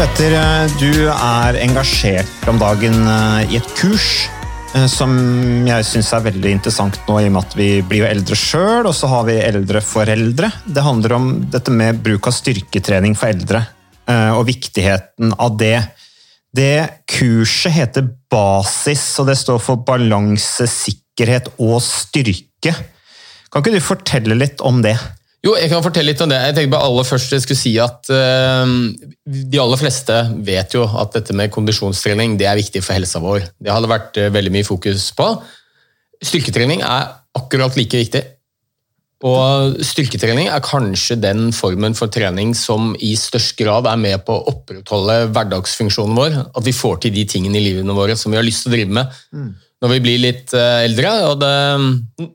Petter, eh, du er engasjert om dagen eh, i et kurs eh, som jeg syns er veldig interessant nå, i og med at vi blir jo eldre sjøl, og så har vi eldre foreldre. Det handler om dette med bruk av styrketrening for eldre, og viktigheten av det. Det kurset heter Basis, og det står for balanse, sikkerhet og styrke. Kan ikke du fortelle litt om det? Jo, jeg kan fortelle litt om det. Jeg tenkte bare aller først jeg skulle si at uh, De aller fleste vet jo at dette med kondisjonstrening det er viktig for helsa vår. Det har det vært uh, veldig mye fokus på. Styrketrening er akkurat like viktig. Og styrketrening er kanskje den formen for trening som i størst grad er med på å opprettholde hverdagsfunksjonen vår. At vi får til de tingene i livene våre som vi har lyst til å drive med mm. når vi blir litt uh, eldre. Og det,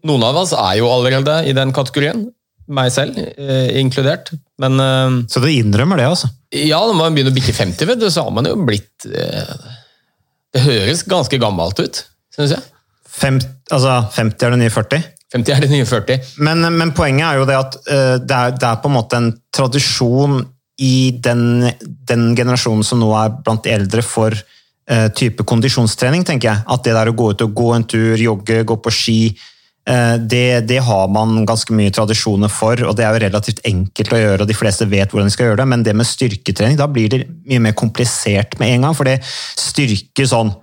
noen av oss er jo allerede i den kategorien meg selv eh, inkludert. Men, eh, så du innrømmer det, altså? Ja, når man begynner å bikke 50, vet du, så har man jo blitt eh, Det høres ganske gammelt ut, syns jeg. Fem, altså 50 er det nye 40? 50 er det nye 40. Men, men poenget er jo det at uh, det, er, det, er, på en måte en tradisjon i den, den generasjonen som nå er blant de eldre for uh, type kondisjonstrening, tenker jeg. At det der å gå ut og gå en tur, jogge, gå på ski, Eh, det, det, har man ganske mye tradisjoner for, og det er jo relativt enkelt å gjøre. og De fleste vet hvordan de skal gjøre det, men det med styrketrening da blir det mye mer komplisert med en gang. For det styrke sånn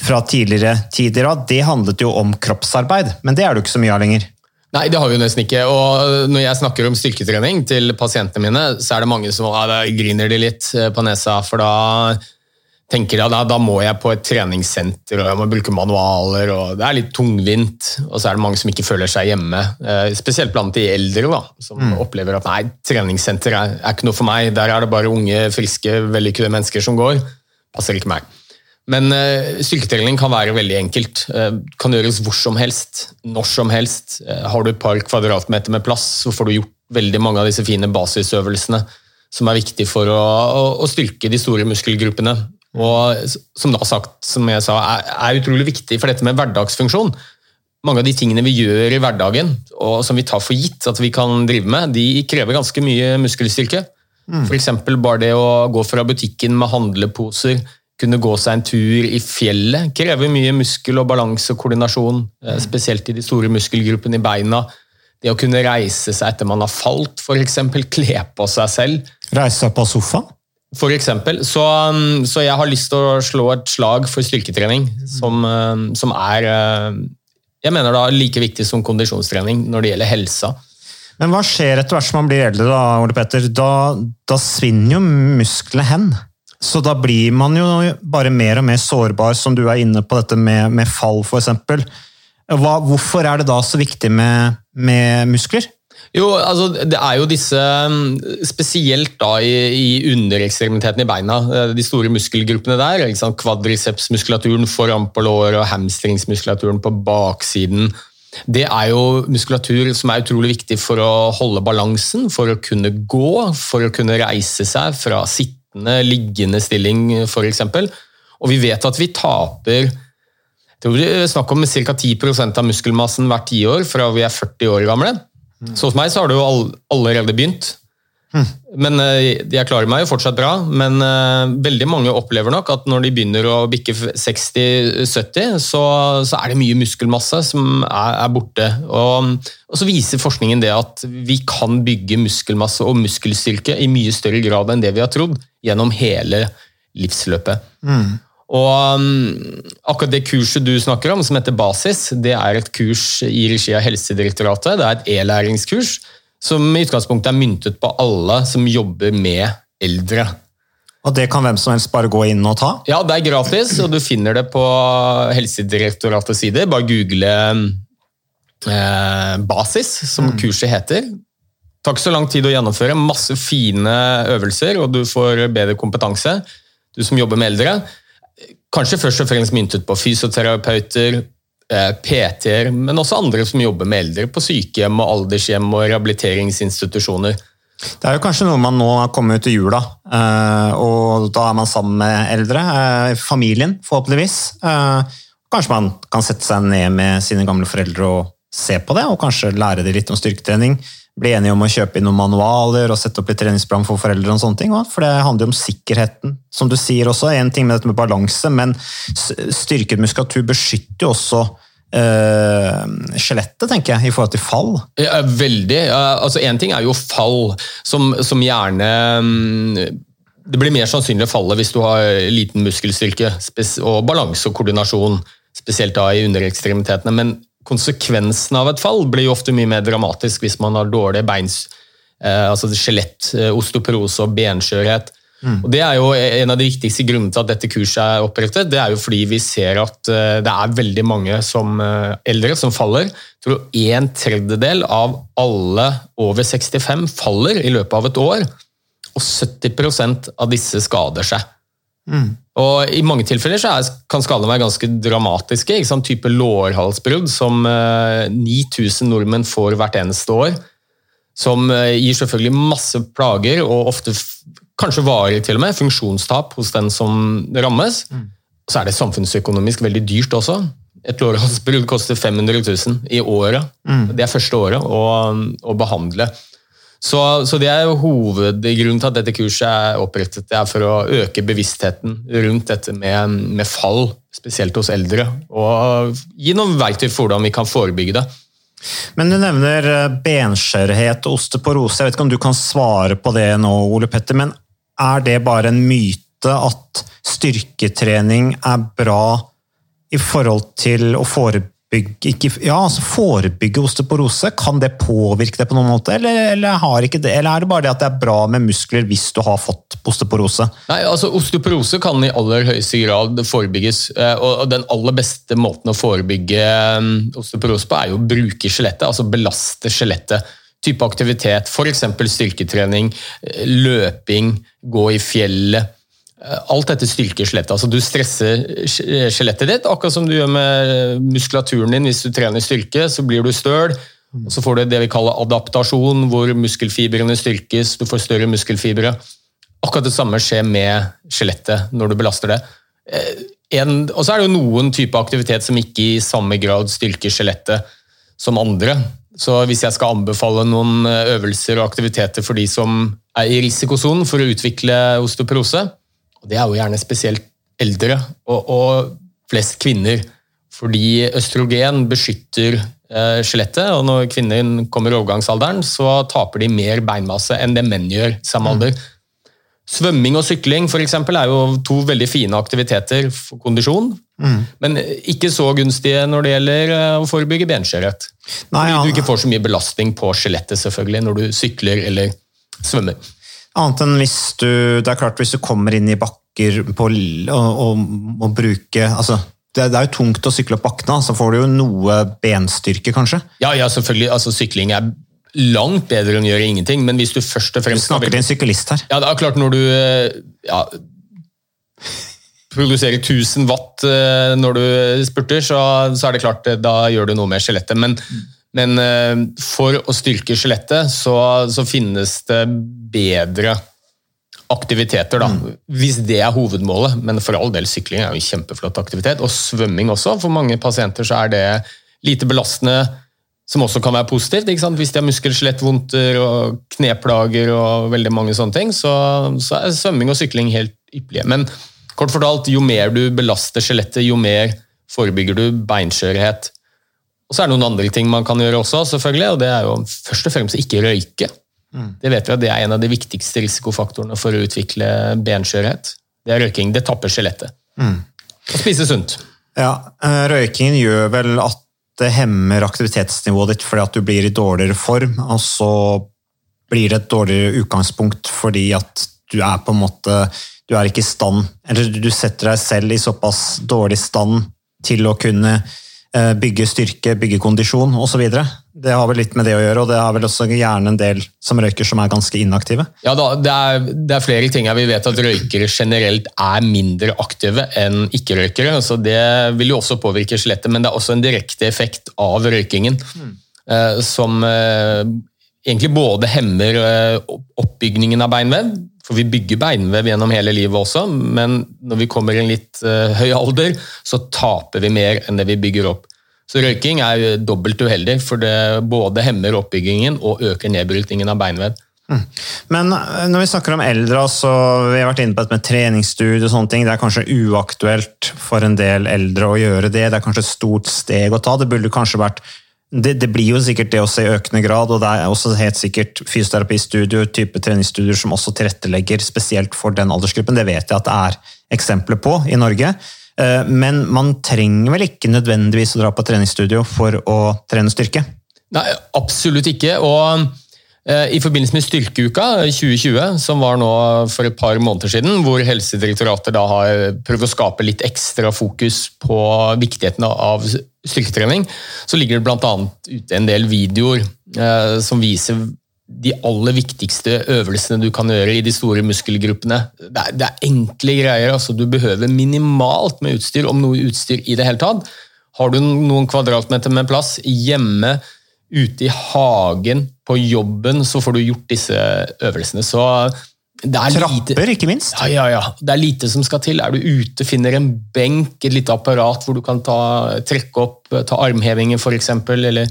fra tidligere tider av, det handlet jo om kroppsarbeid, men det er det jo ikke så mye av lenger. Nei, det har vi jo nesten ikke. Og når jeg snakker om styrketrening til pasientene mine, så er det mange som griner de litt eh, på nesa, for da tenker jeg da, da må jeg på et treningssenter og jeg må bruke manualer. og Det er litt tungvint, og så er det mange som ikke føler seg hjemme. Eh, spesielt blant de eldre, da, som mm. opplever at nei, treningssenter er, er, ikke noe for meg. Der er det bare unge, friske, vellykkede mennesker som går. Passer ikke meg. Men eh, styrketrening kan være veldig enkelt. Eh, kan gjøres hvor som helst, når som helst. Uh, har du et par kvadratmeter med plass, så får du gjort veldig mange av disse fine basisøvelsene som er viktige for å, å, å styrke de store muskelgruppene og som da sagt, som jeg sa, er, er utrolig viktig for dette med hverdagsfunksjon. Mange av de tingene vi gjør i hverdagen, og som vi tar for gitt at vi kan drive med, de krever ganske mye muskelstyrke. Mm. F.eks. bare det å gå fra butikken med handleposer, kunne gå seg en tur i fjellet, krever mye muskel og balanse og koordinasjon. Mm. Spesielt i de store muskelgruppene i beina. Det å kunne reise seg etter man har falt, f.eks. Kle på seg selv. Reise seg på sofaen? For eksempel. Så, um, så, jeg har lyst til å slå et slag for styrketrening, som, um, som, er uh, jeg mener da like viktig som kondisjonstrening når det gjelder helsa. Men hva skjer etter hvert som man blir eldre? Da Ole Petter? Da, da svinner jo musklene hen. Så da blir man jo bare mer og mer sårbar, som du er inne på dette med, med fall f.eks. Hvorfor er det da så viktig med, med muskler? Jo, altså det er jo disse mm, Spesielt da i, i underekstremiteten i beina, eh, de store muskelgruppene der. Liksom Kvadricepsmuskulaturen foran på låret og hamstringsmuskulaturen på baksiden. Det er jo muskulatur som er utrolig viktig for å holde balansen, for å kunne gå, for å kunne reise seg fra sittende, liggende stilling f.eks. Og vi vet at vi taper det er snakk om ca. 10% av muskelmassen hvert tiår fra vi er 40 år gamle. Så hos meg så har det jo allerede begynt. Men eh, Jeg klarer meg jo fortsatt bra, men eh, veldig mange opplever nok at når de begynner å bikke 60-70, så, så er det mye muskelmasse som er, er borte. Og, og så viser forskningen det at vi kan bygge muskelmasse og muskelstyrke i mye større grad enn det vi har trodd, gjennom hele livsløpet. Og um, akkurat det kurset du snakker om, som heter Basis, det er et kurs i regi av Helsedirektoratet. Det er et e-læringskurs som i utgangspunktet er myntet på alle som jobber med eldre. Og det kan hvem som helst bare gå inn og ta? Ja, det er gratis, og du finner det på Helsedirektoratets sider. Bare google eh, Basis, som kurset heter. Tar ikke så lang tid å gjennomføre. Masse fine øvelser, og du får bedre kompetanse. Du som jobber med eldre. Kanskje først og fremst myntet på fysioterapeuter, eh, PT-er, men også andre som jobber med eldre på sykehjem og aldershjem og rehabiliteringsinstitusjoner. Det er jo kanskje noe man nå har kommet ut i jula, eh, og da er man sammen med eldre. eh, Familien, forhåpentligvis. Kanskje man kan sette seg ned med sine gamle foreldre og se på det, og kanskje lære dem litt om styrketrening. Bli enige om å kjøpe inn noen manualer og sette opp litt treningsprogram for foreldre. og sånne ting, For det handler jo om sikkerheten, som du sier også. En ting med dette med balanse, men styrket muskulatur beskytter jo også Uh, skjelettet, tenker jeg, i forhold til fall. Ja, veldig. Uh, Altså, Én ting er jo fall, som, som gjerne um, Det blir mer sannsynlig å falle hvis du har liten muskelstyrke og balanse og koordinasjon, spesielt da i underekstremitetene. Men konsekvensen av et fall blir jo ofte mye mer dramatisk hvis man har dårlig beins, Uh, altså skjelett, osteoporose og benskjørhet. Og Det er jo En av de viktigste grunnene til at dette kurset er opprettet. Det er jo fordi vi ser at eh, det er veldig mange som, eh, eldre som faller. Jeg tror En tredjedel av alle over 65 faller i løpet av et år. Og 70% av disse skader seg. Og I mange tilfeller så er, kan skadene være ganske dramatiske. Ikke sant? Type lårhalsbrudd som eh, 9000 nordmenn får hvert eneste år. Som eh, gir selvfølgelig masse plager, og ofte kanskje varig til og med, funksjonstap hos den som rammes. Så er det samfunnsøkonomisk veldig dyrt også. Et lårhalsbrudd koster 500 000 i året. Det er første året å, å behandle. Så, så det er hovedgrunnen til at dette kurset er opprettet. Det er for å øke bevisstheten rundt dette med, med fall, spesielt hos eldre. Og gi noen verktøy for hvordan vi kan forebygge det. Men du nevner eh, benskjørhet og osteoporose. Jeg vet ikke om du kan svare på det nå, Ole Petter, men er det bare en myte at styrketrening er bra i forhold til å forebygge ikke, ja, altså forebygge osteoporose? Kan det påvirke det på noen måte, eller, eller, det, eller er det bare det at det er bra med muskler hvis du har fått osteoporose? Nei, altså Osteoporose kan i aller høyeste grad forebygges. eh, og Den aller beste måten å forebygge eh, osteoporose på, er jo å bruke skjelettet, altså belaste skjelettet. Type aktivitet, f.eks. styrketrening, løping, gå i fjellet. Eh, Alt dette styrker skjelettet. Altså, du stresser sk- skjelettet ditt, akkurat som du gjør med muskulaturen din. Hvis du trener styrke, så blir du støl. Så får du det vi kaller adaptasjon, hvor muskelfibrene styrkes, du får større muskelfibre. Akkurat det samme skjer med skjelettet når du belaster det. Eh, En, og så er det jo noen type aktivitet som ikke i samme grad styrker skjelettet som andre. Så hvis jeg skal anbefale noen eh, øvelser og aktiviteter for de som er i risikosonen for å utvikle osteoporose, og det er jo gjerne spesielt eldre og, og flest kvinner, fordi østrogen beskytter eh, skjelettet, og når kvinner kommer i overgangsalderen, så taper de mer beinmasse enn det menn gjør i samme alder. Svømming og sykling for eksempel, er jo to veldig fine aktiviteter for kondisjon, men ikke så gunstige når det gjelder eh, å forebygge benskjørhet. Nei, ja. du ikke får så mye belastning på skjelettet selvfølgelig når du sykler eller svømmer. Annet enn hvis du Det er klart, hvis du kommer inn i bakker på, og, og, og bruke altså, det, det er jo tungt å sykle opp bakkene, så får du jo noe benstyrke, kanskje. Ja, ja, selvfølgelig. altså Sykling er langt bedre enn å gjøre ingenting, men hvis du først og fremst Du snakker til en syklist her. Ja, det er klart når du eh, ja, produserer 1000 watt eh, når du spurter, så, så er det klart eh, da gjør du noe med skjelettet. Men, men for å styrke skjelettet, så, så finnes det bedre aktiviteter, da. Hvis det er hovedmålet. Men for all del, sykling er jo en kjempeflott aktivitet. Og svømming også. For mange pasienter så er det lite belastende. Som også kan være positivt. ikke sant? Hvis de har muskel- og kneplager og veldig mange sånne ting, så, så er svømming og sykling helt ypperlige. Men kort fortalt, jo mer du belaster skjelettet, jo mer forebygger du beinskjørhet. Og så er det noen andre ting man kan gjøre også, selvfølgelig, og det er jo først og fremst ikke røyke. Det vet vi at det er en av de viktigste risikofaktorene for å utvikle benskjørhet. Det er røyking. Det tapper skjelettet. Og spise sunt. Ja, eh, Røykingen gjør vel at det hemmer aktivitetsnivået ditt fordi at du blir i dårligere form, og så blir det et dårligere utgangspunkt fordi at du er på en måte Du er ikke i stand Eller du setter deg selv i såpass dårlig stand til å kunne eh, bygge styrke, bygge kondisjon osv. Det har vel litt med det å gjøre, og det har vel også gjerne en del som røyker som er ganske inaktive. Ja da, det er, det er flere ting her. Vi vet at røykere generelt er mindre aktive enn ikke-røykere. så Det vil jo også påvirke skjelettet, men det er også en direkte effekt av røykingen. eh, som eh, egentlig både hemmer eh, oppbygningen av beinvev, for vi bygger beinvev gjennom hele livet også, men når vi kommer i en litt eh, høy alder, så taper vi mer enn det vi bygger opp. Så røyking er dobbelt uheldig, for det både hemmer oppbyggingen og øker nedbrytingen av beinvev. Men eh, når vi snakker om eldre, så vi har vært inne på dette med treningsstudio og sånne ting, det er kanskje uaktuelt for en del eldre å gjøre det, det er kanskje et stort steg å ta, det burde kanskje vært det, det blir jo sikkert det også i økende grad, og det er også helt sikkert fysioterapistudio, type treningsstudier som også tilrettelegger spesielt for den aldersgruppen. Det vet jeg at det er eksempler på i Norge. Eh, Men man trenger vel ikke nødvendigvis å dra på treningsstudio for å trene styrke? Nei, absolutt ikke. Og eh, i forbindelse med Styrkeuka 2020, som var nå for et par måneder siden, hvor Helsedirektoratet da har prøvd å skape litt ekstra fokus på viktigheten av styrketrening, så ligger det bl.a. ute en del videoer eh, som viser de aller viktigste øvelsene du kan gjøre i de store muskelgruppene. Det er, det er enkle greier. altså Du behøver minimalt med utstyr, om noe utstyr i det hele tatt. Har du noen kvadratmeter med plass hjemme, ute i hagen, på jobben, så får du gjort disse øvelsene. Så det er lite, Trapper, ikke minst. ja, ja, ja. Det er lite som skal til. Er du ute, finner en benk, et lite apparat hvor du kan ta, trekke opp, ta armhevinger f.eks., eller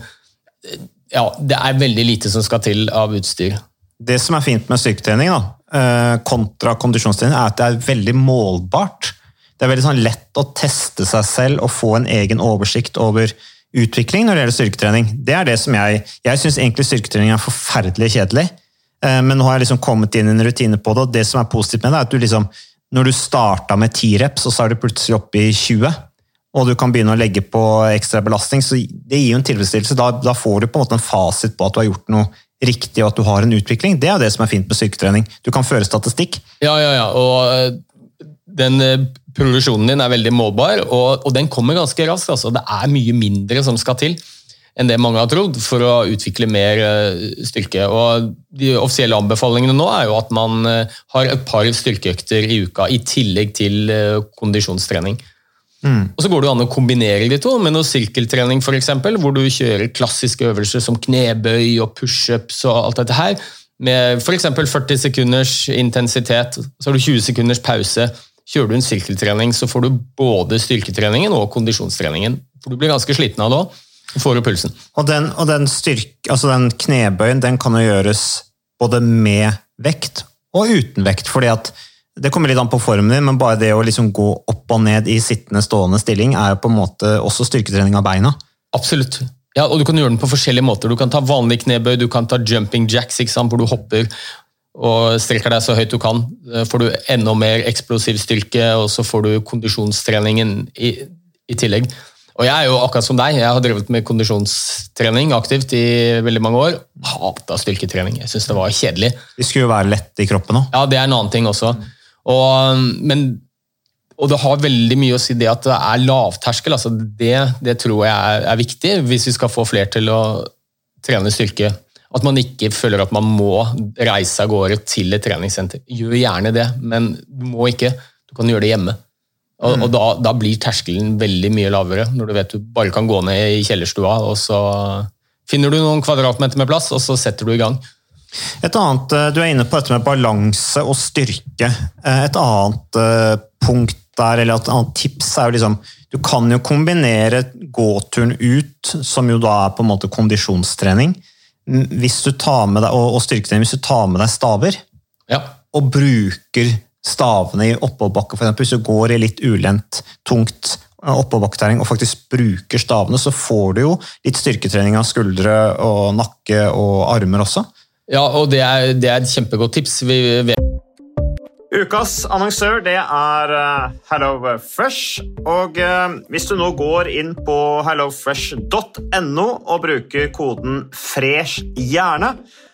Ja, det er veldig lite som skal til av utstyr. Det som er fint med styrketrening da, eh, kontra kondisjonstrening, er at det er veldig målbart. Det er veldig sånn lett å teste seg selv og få en egen oversikt over utvikling når det gjelder styrketrening. Det er det som jeg Jeg syns egentlig styrketrening er forferdelig kjedelig, eh, men nå har jeg liksom kommet inn i en rutine på det, og det som er positivt med det, er at du liksom Når du starta med ti reps, så er du plutselig oppe i 20, og du kan begynne å legge på ekstra belastning, så det gir jo en tilfredsstillelse. Da, da får du på en måte en fasit på at du har gjort noe riktig, og at du har en utvikling. Det er jo det som er fint med styrketrening. Du kan føre statistikk. Ja, ja, ja. Og eh, den produksjonen progresjonen din er veldig målbar, og, og den kommer ganske raskt. Altså. Det er mye mindre som skal til enn det mange har trodd for å utvikle mer eh, styrke. Og De offisielle anbefalingene nå er jo at man eh, har et par styrkeøkter i uka i tillegg til eh, kondisjonstrening. Og Så går det an å kombinere de to med noe sirkeltrening, for eksempel, hvor du kjører klassiske øvelser som knebøy og pushups og alt dette her, med f.eks. 40 sekunders intensitet, så har du 20 sekunders pause. Kjører du en sirkeltrening, så får du både styrketreningen og kondisjonstreningen. For Du blir ganske sliten av det òg. Får du pulsen. Og den, og den, styrk, altså den knebøyen den kan jo gjøres både med vekt og uten vekt. fordi at Det kommer litt an på formen din, men bare det å liksom gå opp og ned i sittende, stående stilling er jo på en måte også styrketrening av beina. Absolutt. Ja, og Du kan gjøre den på forskjellige måter. Du kan ta vanlig knebøy, du kan ta jumping jacks, hvor du hopper og strekker deg så høyt du kan. Får du enda mer eksplosiv styrke, og så får du kondisjonstreningen i, i tillegg. Og Jeg er jo akkurat som deg, jeg har drevet med kondisjonstrening aktivt i veldig mange år. Hata styrketrening. Jeg syns det var kjedelig. De skulle jo være lette i kroppen òg. Ja, det er en annen ting også. Og, men, og det har veldig mye å si det at det er lavterskel. Altså det, det tror jeg er, er viktig hvis vi skal få flere til å trene styrke. At man ikke føler at man må reise av gårde til et treningssenter. Gjør gjerne det, men du må ikke. Du kan gjøre det hjemme. Og, og da, da blir terskelen veldig mye lavere, når du vet du bare kan gå ned i kjellerstua, og så finner du noen kvadratmeter med plass, og så setter du i gang. Et annet, eh, Du er inne på dette med balanse og styrke. Eh, Et annet eh, punkt der, eller et annet tips er jo liksom Du kan jo kombinere gåturen ut, som jo da er på en måte kondisjonstrening, hvis du tar med deg, og, og styrketrening hvis du tar med deg staver Ja. og bruker stavene i oppoverbakke, f.eks. Hvis du går i litt ulendt, tungt oppoverbakketrening og faktisk bruker stavene, så får du jo litt styrketrening av skuldre og nakke og armer også. Ja, og det er, det er et kjempegodt tips. Vi vet Ukas annonsør det er eh, HelloFresh. Og eh, hvis du nå går inn på hellofresh.no og bruker koden 'fresh hjerne',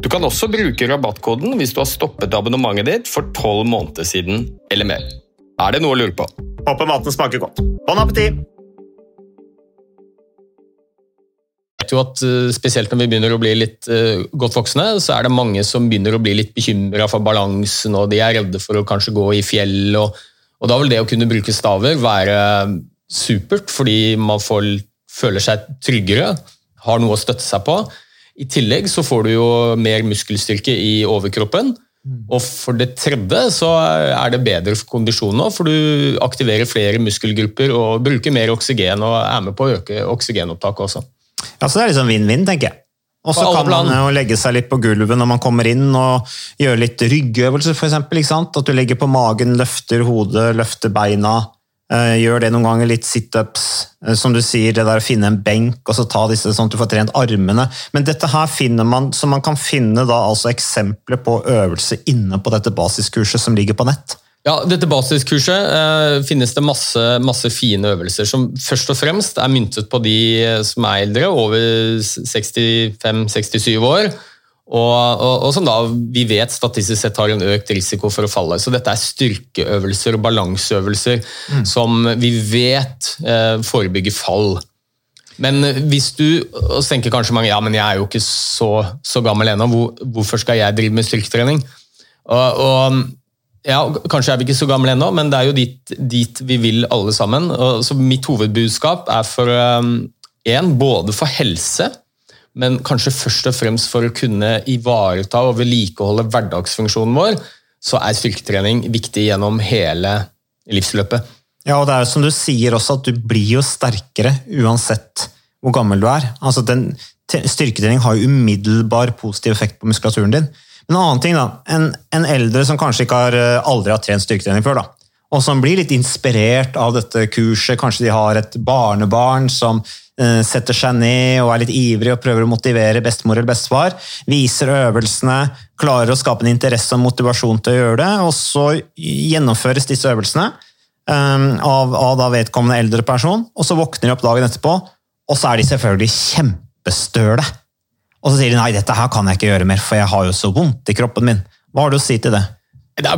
Du kan også bruke rabattkoden hvis du har stoppet abonnementet ditt for tolv måneder siden eller mer. Er det noe å lure på? Håper maten smaker godt. Bon appétit! Vet jo at eh, Spesielt når vi begynner å bli litt uh, godt voksne, så er det mange som begynner å bli litt bekymra for balansen, og de er redde for å kanskje gå i fjell. Og, og Da vil det å kunne bruke staver være supert, fordi man får, føler seg tryggere, har noe å støtte seg på. I tillegg så får du jo mer muskelstyrke i overkroppen. Og for det tredje så er det bedre for kondisjonen nå, for du aktiverer flere muskelgrupper og bruker mer oksygen og er med på å øke oksygenopptaket også. Ja, så det er liksom vinn-vinn, tenker jeg. Og så kan man jo legge seg litt på gulvet når man kommer inn og gjøre litt ryggøvelser, sant? At du legger på magen, løfter hodet, løfter beina. Eh, Gjør det noen ganger, litt situps. eh, Som du sier, det der å finne en benk og så ta disse sånn at du får trent armene. Men dette her finner man, så man kan finne da altså eksempler på øvelse inne på dette basiskurset som ligger på nett. Ja, dette basiskurset eh, finnes det masse, masse fine øvelser som først og fremst er myntet på de som er eldre, over 65-67 år. Og, og, og som da vi vet statistisk sett har en økt risiko for å falle. Så dette er styrkeøvelser og balanseøvelser som vi vet eh, forebygger fall. Men hvis du og så tenker kanskje mange ja, men jeg er jo ikke så, så gammel ennå, hvor, hvorfor skal jeg drive med styrketrening? Og, og ja, Kanskje er vi ikke så gamle ennå, men det er jo dit, dit vi vil alle sammen. Så mitt hovedbudskap er for én, um, både for helse, men kanskje først og fremst for å kunne ivareta og vedlikeholde hverdagsfunksjonen vår, så er styrketrening viktig gjennom hele livsløpet. Ja, og det er jo som du sier også, at du blir jo sterkere uansett hvor gammel du er. Altså, den, Styrketrening har jo umiddelbar positiv effekt på muskulaturen din. Men en annen ting da, en, en eldre som kanskje har, eh, aldri har trent styrketrening før, da, og som blir litt inspirert av dette kurset, kanskje de har et barnebarn som setter seg ned og er litt ivrig og prøver å motivere bestemor eller bestefar, viser øvelsene, klarer å skape en interesse og motivasjon til å gjøre det, og så gjennomføres disse øvelsene um, av, av vedkommende eldre person, og så våkner de opp dagen etterpå, og så er de selvfølgelig kjempestøle. Og så sier de nei, dette her kan jeg ikke gjøre mer, for jeg har jo så vondt i kroppen min. Hva har du å si til det? Det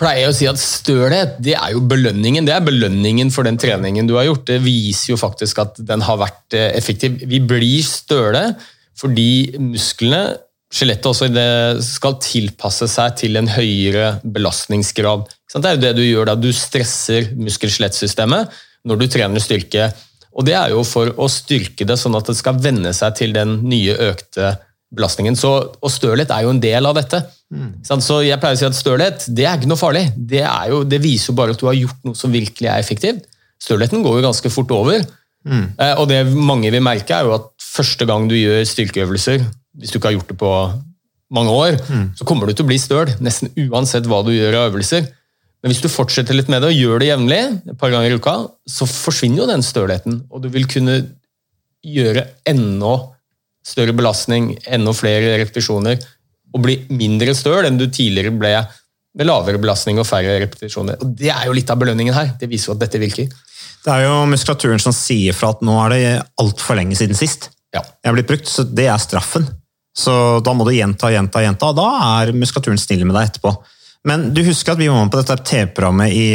pleier å si at stølhet det er jo belønningen. Det er belønningen for den treningen du har gjort. Det viser jo faktisk at den har vært eh, effektiv. Vi blir støle fordi musklene, skjelettet også, det skal tilpasse seg til en høyere belastningsgrad. Det er jo det du gjør da. Du stresser muskel-skjelettsystemet når du trener styrke. Og Det er jo for å styrke det, sånn at det skal venne seg til den nye økte belastningen. Så, og stølhet er jo en del av dette. Mm. Så jeg pleier å si at Stølhet det er ikke noe farlig. Det, jo, det, viser jo bare at du har gjort noe som virkelig er effektivt. Stølheten går jo ganske fort over. Mm. Eh, og det mange vil merke, er jo at første gang du gjør styrkeøvelser, hvis du ikke har gjort det på mange år, mm. så kommer du til å bli støl. Nesten uansett hva du gjør av øvelser. Men hvis du fortsetter litt med det og gjør det jevnlig, et par ganger i uka, så forsvinner jo den stølheten. Og du vil kunne gjøre enda større belastning, enda flere repetisjoner, og bli mindre støl enn du tidligere ble med lavere belastning og færre repetisjoner. Og Det er jo litt av belønningen her. Det viser jo at dette virker. Det er jo muskulaturen som sier fra at nå er det altfor lenge siden sist. Ja. Jeg har blitt brukt, så Det er straffen. Så da må du gjenta, gjenta, gjenta. og Da er muskulaturen snill med deg etterpå. Men du husker at vi var med på dette TV-programmet i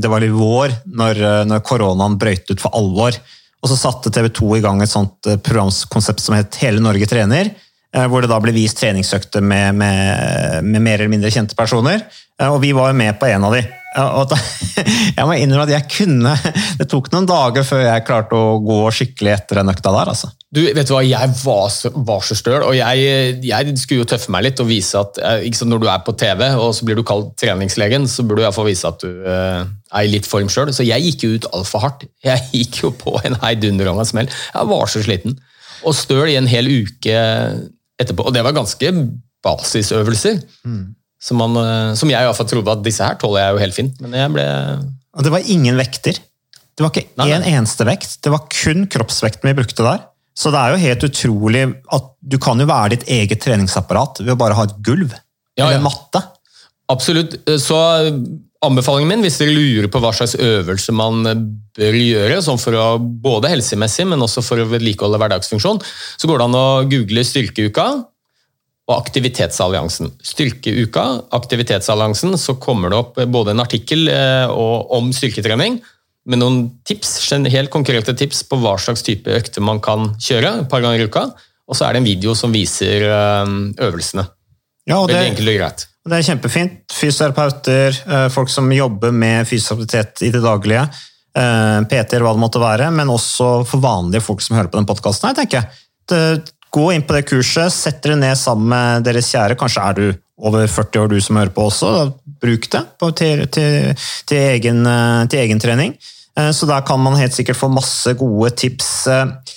det var i vår, når, når koronaen brøyt ut for alvor. Og så satte TV 2 i gang et sånt eh, programkonsept som het Hele Norge trener. Eh, hvor det da ble vist treningsøkter med, med, med mer eller mindre kjente personer. Eh, og vi var jo med på en av de. Og da, jeg må innrømme at jeg kunne Det tok noen dager før jeg klarte å gå skikkelig etter den økta der. altså. Du, vet du hva, Jeg var så, var så støl, og jeg, jeg, skulle jo tøffe meg litt og vise at ikke Når du er på TV og så blir du kalt treningslegen, så burde du iallfall vise at du eh, er i litt form sjøl. Så jeg gikk jo ut altfor hardt. Jeg gikk jo på en heidundrende smell. Jeg var så sliten. Og støl i en hel uke etterpå. Og det var ganske basisøvelser. Mm. Som, man, uh, som jeg iallfall trodde at disse her tåler jeg jo helt fint. Men jeg ble Og det var ingen vekter. Det var ikke én eneste vekt. Det var kun kroppsvekten vi brukte der. Så det er jo helt utrolig at du kan jo være ditt eget treningsapparat ved å bare ha et gulv. Ja, eller en matte. Absolutt. Så anbefalingen min, hvis dere lurer på hva slags øvelse man bør gjøre, sånn for å, både helsemessig, men også for å vedlikeholde hverdagsfunksjon, så går det an å google Styrkeuka og Aktivitetsalliansen. Styrkeuka, Aktivitetsalliansen, så kommer det opp både en artikkel eh, om styrketrening, med noen tips, helt konkrete tips på hva slags type økter man kan kjøre et par ganger i uka. Og så er det en video som viser øvelsene. Ja, og det, Veldig enkelt og greit. Det er kjempefint. Fysioterapeuter, folk som jobber med fysisk i det daglige. PT-er, hva det måtte være, men også for vanlige folk som hører på den podkasten. Gå inn på det kurset, sett dere ned sammen med deres kjære. Kanskje er du over 40 år, du som hører på også. Bruk det til, til, til, egen, til egen trening. Eh, så der kan man helt sikkert få masse gode tips. Eh,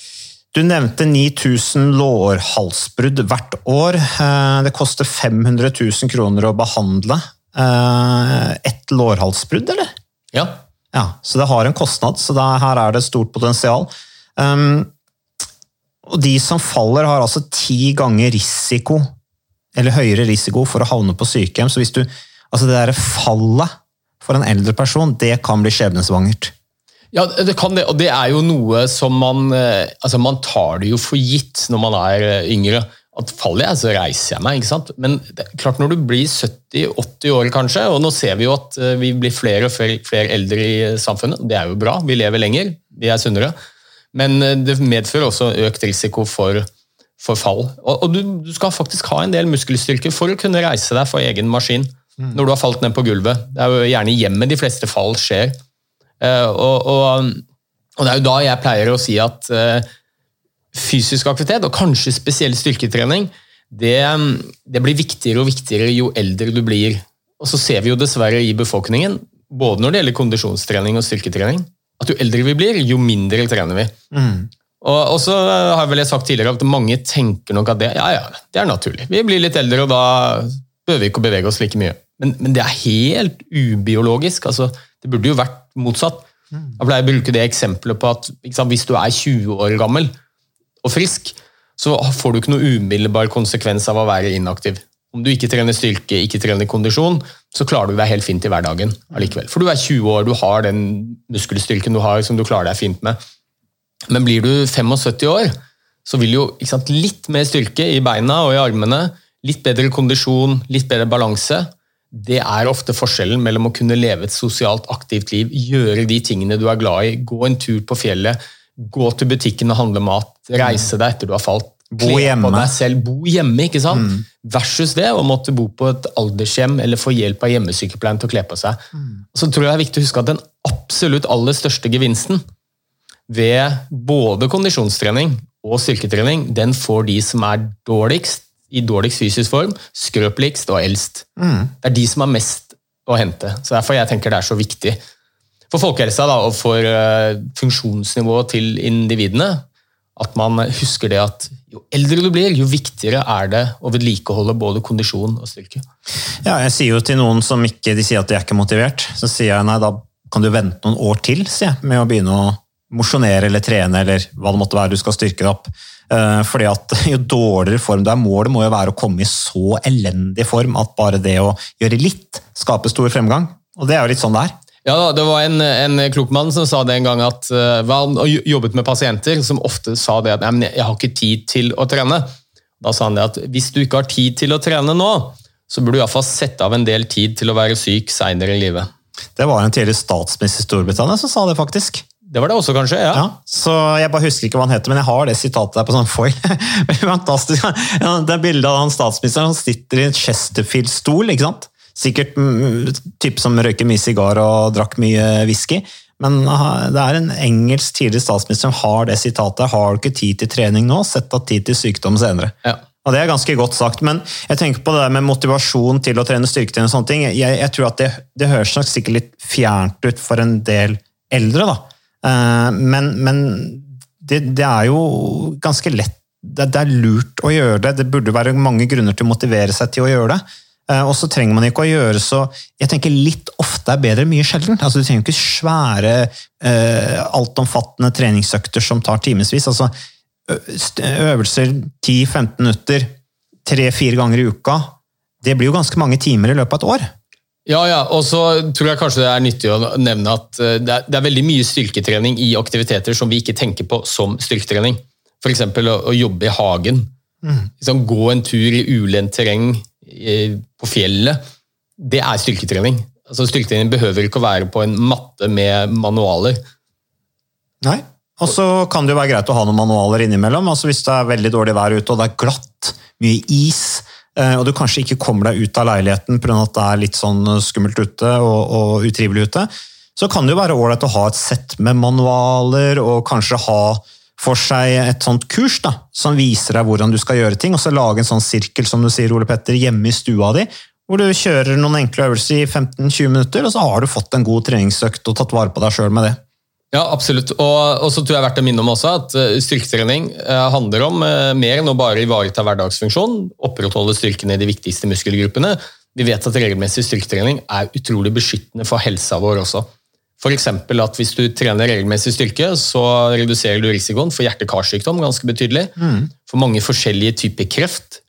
du nevnte 9000 lårhalsbrudd hvert år. Eh, det koster 500 000 kroner å behandle ett lårhalsbrudd, eller? Ja. ja. Så det har en kostnad, så det, her er det stort potensial. Um, og de som faller, har altså ti ganger risiko, eller høyere risiko, for å havne på sykehjem. Så hvis du Altså det derre fallet for en eldre person, det kan bli skjebnesvangert. Ja, det kan det, og det er jo noe som man eh, altså Man tar det jo for gitt når man er eh, yngre. At faller jeg, så reiser jeg meg. ikke sant? Men det er klart når du blir 70-80 år, kanskje, og nå ser vi jo at eh, vi blir flere og flere, eldre i samfunnet, det er jo bra, vi lever lenger, vi er sunnere. Men eh, det medfører også økt risiko for, for fall. Og, og du, du skal faktisk ha en del muskelstyrke for å kunne reise deg for egen maskin når du har falt ned på gulvet. Det er jo gjerne i hjemmet de fleste fall skjer. Uh, og, og, og det er jo da jeg pleier å si at uh, fysisk aktivitet, og kanskje spesiell styrketrening, det, det blir viktigere og viktigere jo eldre du blir. Og så ser vi jo dessverre i befolkningen, både når det gjelder kondisjonstrening og styrketrening, at jo eldre vi blir, jo mindre trener vi. Og, og så har vel jeg sagt tidligere at mange tenker nok at det, ja, ja, det er naturlig. Vi blir litt eldre, og da behøver vi ikke å bevege oss like mye. Men, men det er helt ubiologisk. altså Det burde jo vært motsatt. Jeg pleier å bruke det eksempelet på at sant, hvis du er 20 år gammel og frisk, så får du ikke noe umiddelbar konsekvens av å være inaktiv. Om du ikke trener styrke, ikke trener kondisjon, så klarer du deg helt fint i hverdagen allikevel. For du er 20 år, du har den muskelstyrken du har som du klarer deg fint med. Men blir du 75 år, så vil jo sant, litt mer styrke i beina og i armene, litt bedre kondisjon, litt bedre balanse, det er ofte forskjellen mellom å kunne leve et sosialt aktivt liv, gjøre de tingene du er glad i, gå en tur på fjellet, gå til butikken og handle mat, reise deg etter du har falt, Bo hjemme. på deg selv, bo hjemme, ikke sant? Versus det å måtte bo på et aldershjem eller få hjelp av hjemmesykepleien til å kle på seg. Så tror jeg det er viktig å huske at den absolutt aller største gevinsten ved både kondisjonstrening og styrketrening, den får de som er dårligst, i dårligst fysisk form, skrøpeligst og eldst. Det er de som har mest å hente. Så Derfor jeg tenker det er så viktig for folkehelsa da, og for eh, funksjonsnivået til individene at man husker det at jo eldre du blir, jo viktigere er det å vedlikeholde både kondisjon og styrke. Ja, jeg sier jo til noen som ikke de sier at de er ikke motivert, så sier jeg nei, da kan du vente noen år til sier jeg, med å begynne å mosjonere eller trene eller hva det måtte være du skal styrke deg opp. Eh, Fordi at Jo dårligere form du er, målet må jo være å komme i så elendig form at bare det å gjøre litt skaper stor fremgang. Og det er jo litt sånn det er. Ja, Det var en, en klok mann som sa det en gang at uh, han jobbet med pasienter som ofte sa det at Nei, jeg har ikke tid til å trene. Da sa han det at hvis du ikke har tid til å trene nå, så burde du iallfall sette av en del tid til å være syk seinere i livet. Det var en tidligere statsminister i Storbritannia som sa det, faktisk. Det var det også, kanskje? ja. Ja, så Jeg bare husker ikke hva han heter, men jeg har det sitatet der på sånn foil. Fantastisk. Det er bildet av han statsministeren som sitter i en Chesterfield-stol. ikke sant? Sikkert mm, type som røyker mye sigar og drakk mye whisky. Men det er en engelsk tidligere statsminister som har det sitatet. Har du ikke tid til trening nå, sett av tid til sykdom senere. Ja. Og Det er ganske godt sagt, men jeg tenker på det der med motivasjon til å trene styrketrening og sånne ting. Jeg, jeg tror at det, det høres nok sikkert litt fjernt ut for en del eldre, da. Eh, Men, men det, det er jo ganske lett. Det, det er lurt å gjøre det. Det burde være mange grunner til å motivere seg til å gjøre det. Eh, Og så trenger man ikke å gjøre så Jeg tenker litt ofte er bedre mye sjelden. Altså, du trenger ikke svære, eh, altomfattende treningsøkter som tar timevis. Altså, øvelser 10-15 minutter tre-fire ganger i uka, det blir jo ganske mange timer i løpet av et år. Ja, ja, og så tror jeg kanskje det er nyttig å nevne at eh, det er, det er veldig mye styrketrening i aktiviteter som vi ikke tenker på som styrketrening. F.eks. Å, å jobbe i hagen. Liksom, gå en tur i ulendt terreng på fjellet. Det er styrketrening. Altså, styrketrening behøver ikke å være på en matte med manualer. Nei. Og så kan det jo være greit å ha noen manualer innimellom. altså Hvis det er veldig dårlig vær ute, og det er glatt, mye is, eh, og du kanskje ikke kommer deg ut av leiligheten pga. at det er litt sånn skummelt ute og, og utrivelig ute, så kan det jo være ålreit å ha et sett med manualer, og kanskje ha for seg et sånt kurs da, som viser deg hvordan du skal gjøre ting, og så lage en sånn sirkel som du sier, Ole Petter, hjemme i stua di, hvor du kjører noen enkle øvelser i 15-20 minutter, og så har du fått en god treningsøkt og tatt vare på deg sjøl med det. Ja, absolutt. Og, så tror jeg verdt å minne om også at eh, styrketrening eh, handler om eh, mer enn å bare ivareta hverdagsfunksjon, opprettholde styrken i de viktigste muskelgruppene. Vi vet at regelmessig styrketrening er utrolig beskyttende for helsa vår også. F.eks. at hvis du trener regelmessig styrke, så reduserer du risikoen for hjerte-karsykdom ganske betydelig. For mange forskjellige typer kreft.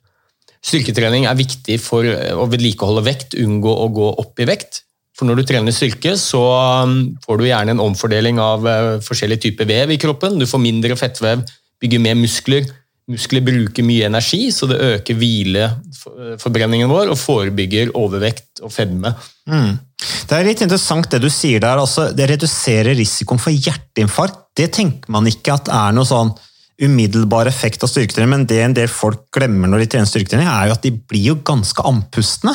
Styrketrening er viktig for å vedlikeholde vekt, unngå å gå opp i vekt. For når du trener styrke, så um, får du gjerne en omfordeling av eh, forskjellige typer vev i kroppen. Du får mindre fettvev, bygger mer muskler, Muskler bruker mye energi, så det øker hvileforbrenningen vår og forebygger overvekt og fedme. Mm. Det er litt interessant det du sier der. Altså, det reduserer risikoen for hjerteinfarkt. Det tenker man ikke at er noe sånn umiddelbar effekt av styrketrening, men det en del folk glemmer når de trener styrketrening, er jo at de blir jo ganske andpustne.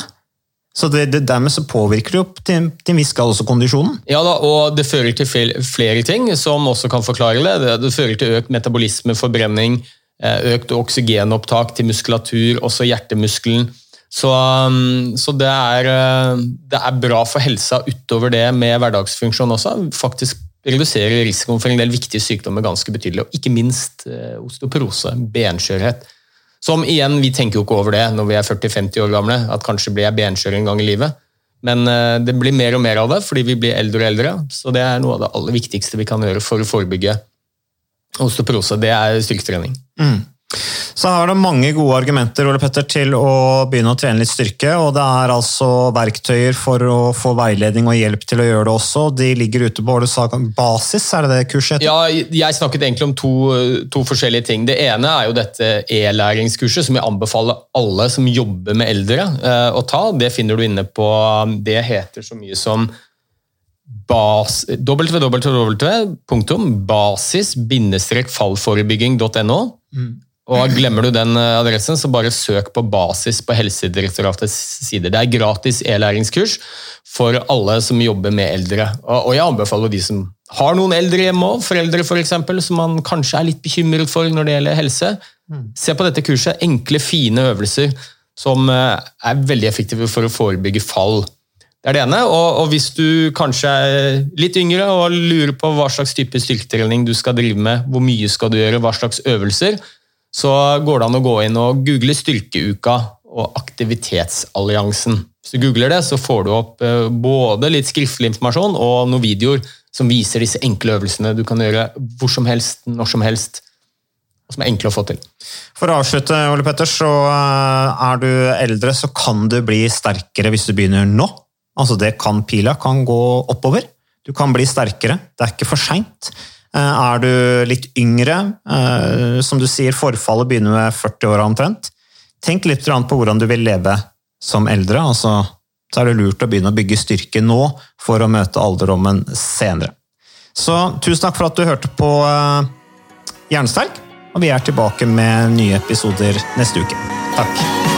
Så det, det, dermed så påvirker det jo til, til en viss grad også kondisjonen. Ja da, og det fører til flere, ting som også kan forklare det. det. Det fører til økt metabolisme, forbrenning, eh, økt oksygenopptak til muskulatur, også hjertemuskelen. Så, um, så det, er, eh, det, er, bra for helsa utover det med hverdagsfunksjon også. Faktisk reduserer risikoen for en del viktige sykdommer ganske betydelig. Og ikke minst eh, osteoporose, benskjørhet. Som igjen, vi tenker jo ikke over det når vi er 40-50 år gamle, at kanskje blir jeg benskjør en gang i livet. Men eh, det blir mer og mer av det fordi vi blir eldre og eldre. Så det er noe av det aller viktigste vi kan gjøre for å forebygge osteoporose. Det er styrketrening. Mm. Så har det mange gode argumenter Ole Petter, til å begynne å trene litt styrke. og Det er altså verktøyer for å få veiledning og hjelp til å gjøre det også. De ligger ute på basis, er det det kurset heter? Ja, jeg snakket egentlig om to, to forskjellige ting. Det ene er jo dette e-læringskurset, som jeg anbefaler alle som jobber med eldre eh, å ta. Det finner du inne på Det heter så mye som www.basis-fallforebygging.no. Mm. Og Glemmer du den eh, adressen, så bare søk på basis på Helsedirektoratets sider. Det er gratis e-læringskurs for alle som jobber med eldre. Og jeg anbefaler de som har noen eldre hjemme òg, foreldre f.eks., for som man kanskje er litt bekymret for når det gjelder helse. Mm. Se på dette kurset. Enkle, fine øvelser som eh, er veldig effektive for å forebygge fall. Det er det ene. Og, og, hvis du kanskje er litt yngre og lurer på hva slags type styrketrening du skal drive med, hvor mye skal du gjøre, hva slags øvelser, så går det an å gå inn og google Styrkeuka og Aktivitetsalliansen. Hvis du googler det, så får du opp eh, både litt skriftlig informasjon og noen videoer som viser disse enkle øvelsene du kan gjøre hvor som helst, når som helst, og som er enkle å få til. For å avslutte, Ole Petter, så eh, er du eldre, så kan du bli sterkere hvis du begynner nå. Altså det kan Pila kan gå oppover. Du kan bli sterkere. Det er ikke for seint. Eh, er du litt yngre, eh, som du sier, forfallet begynner med 40 år omtrent, tenk litt på hvordan du vil leve som eldre. altså så er det lurt å begynne å bygge styrke nå for å møte alderdommen senere. Så tusen takk for at du hørte på eh, Jernsterk, og vi er tilbake med nye episoder neste uke. Takk.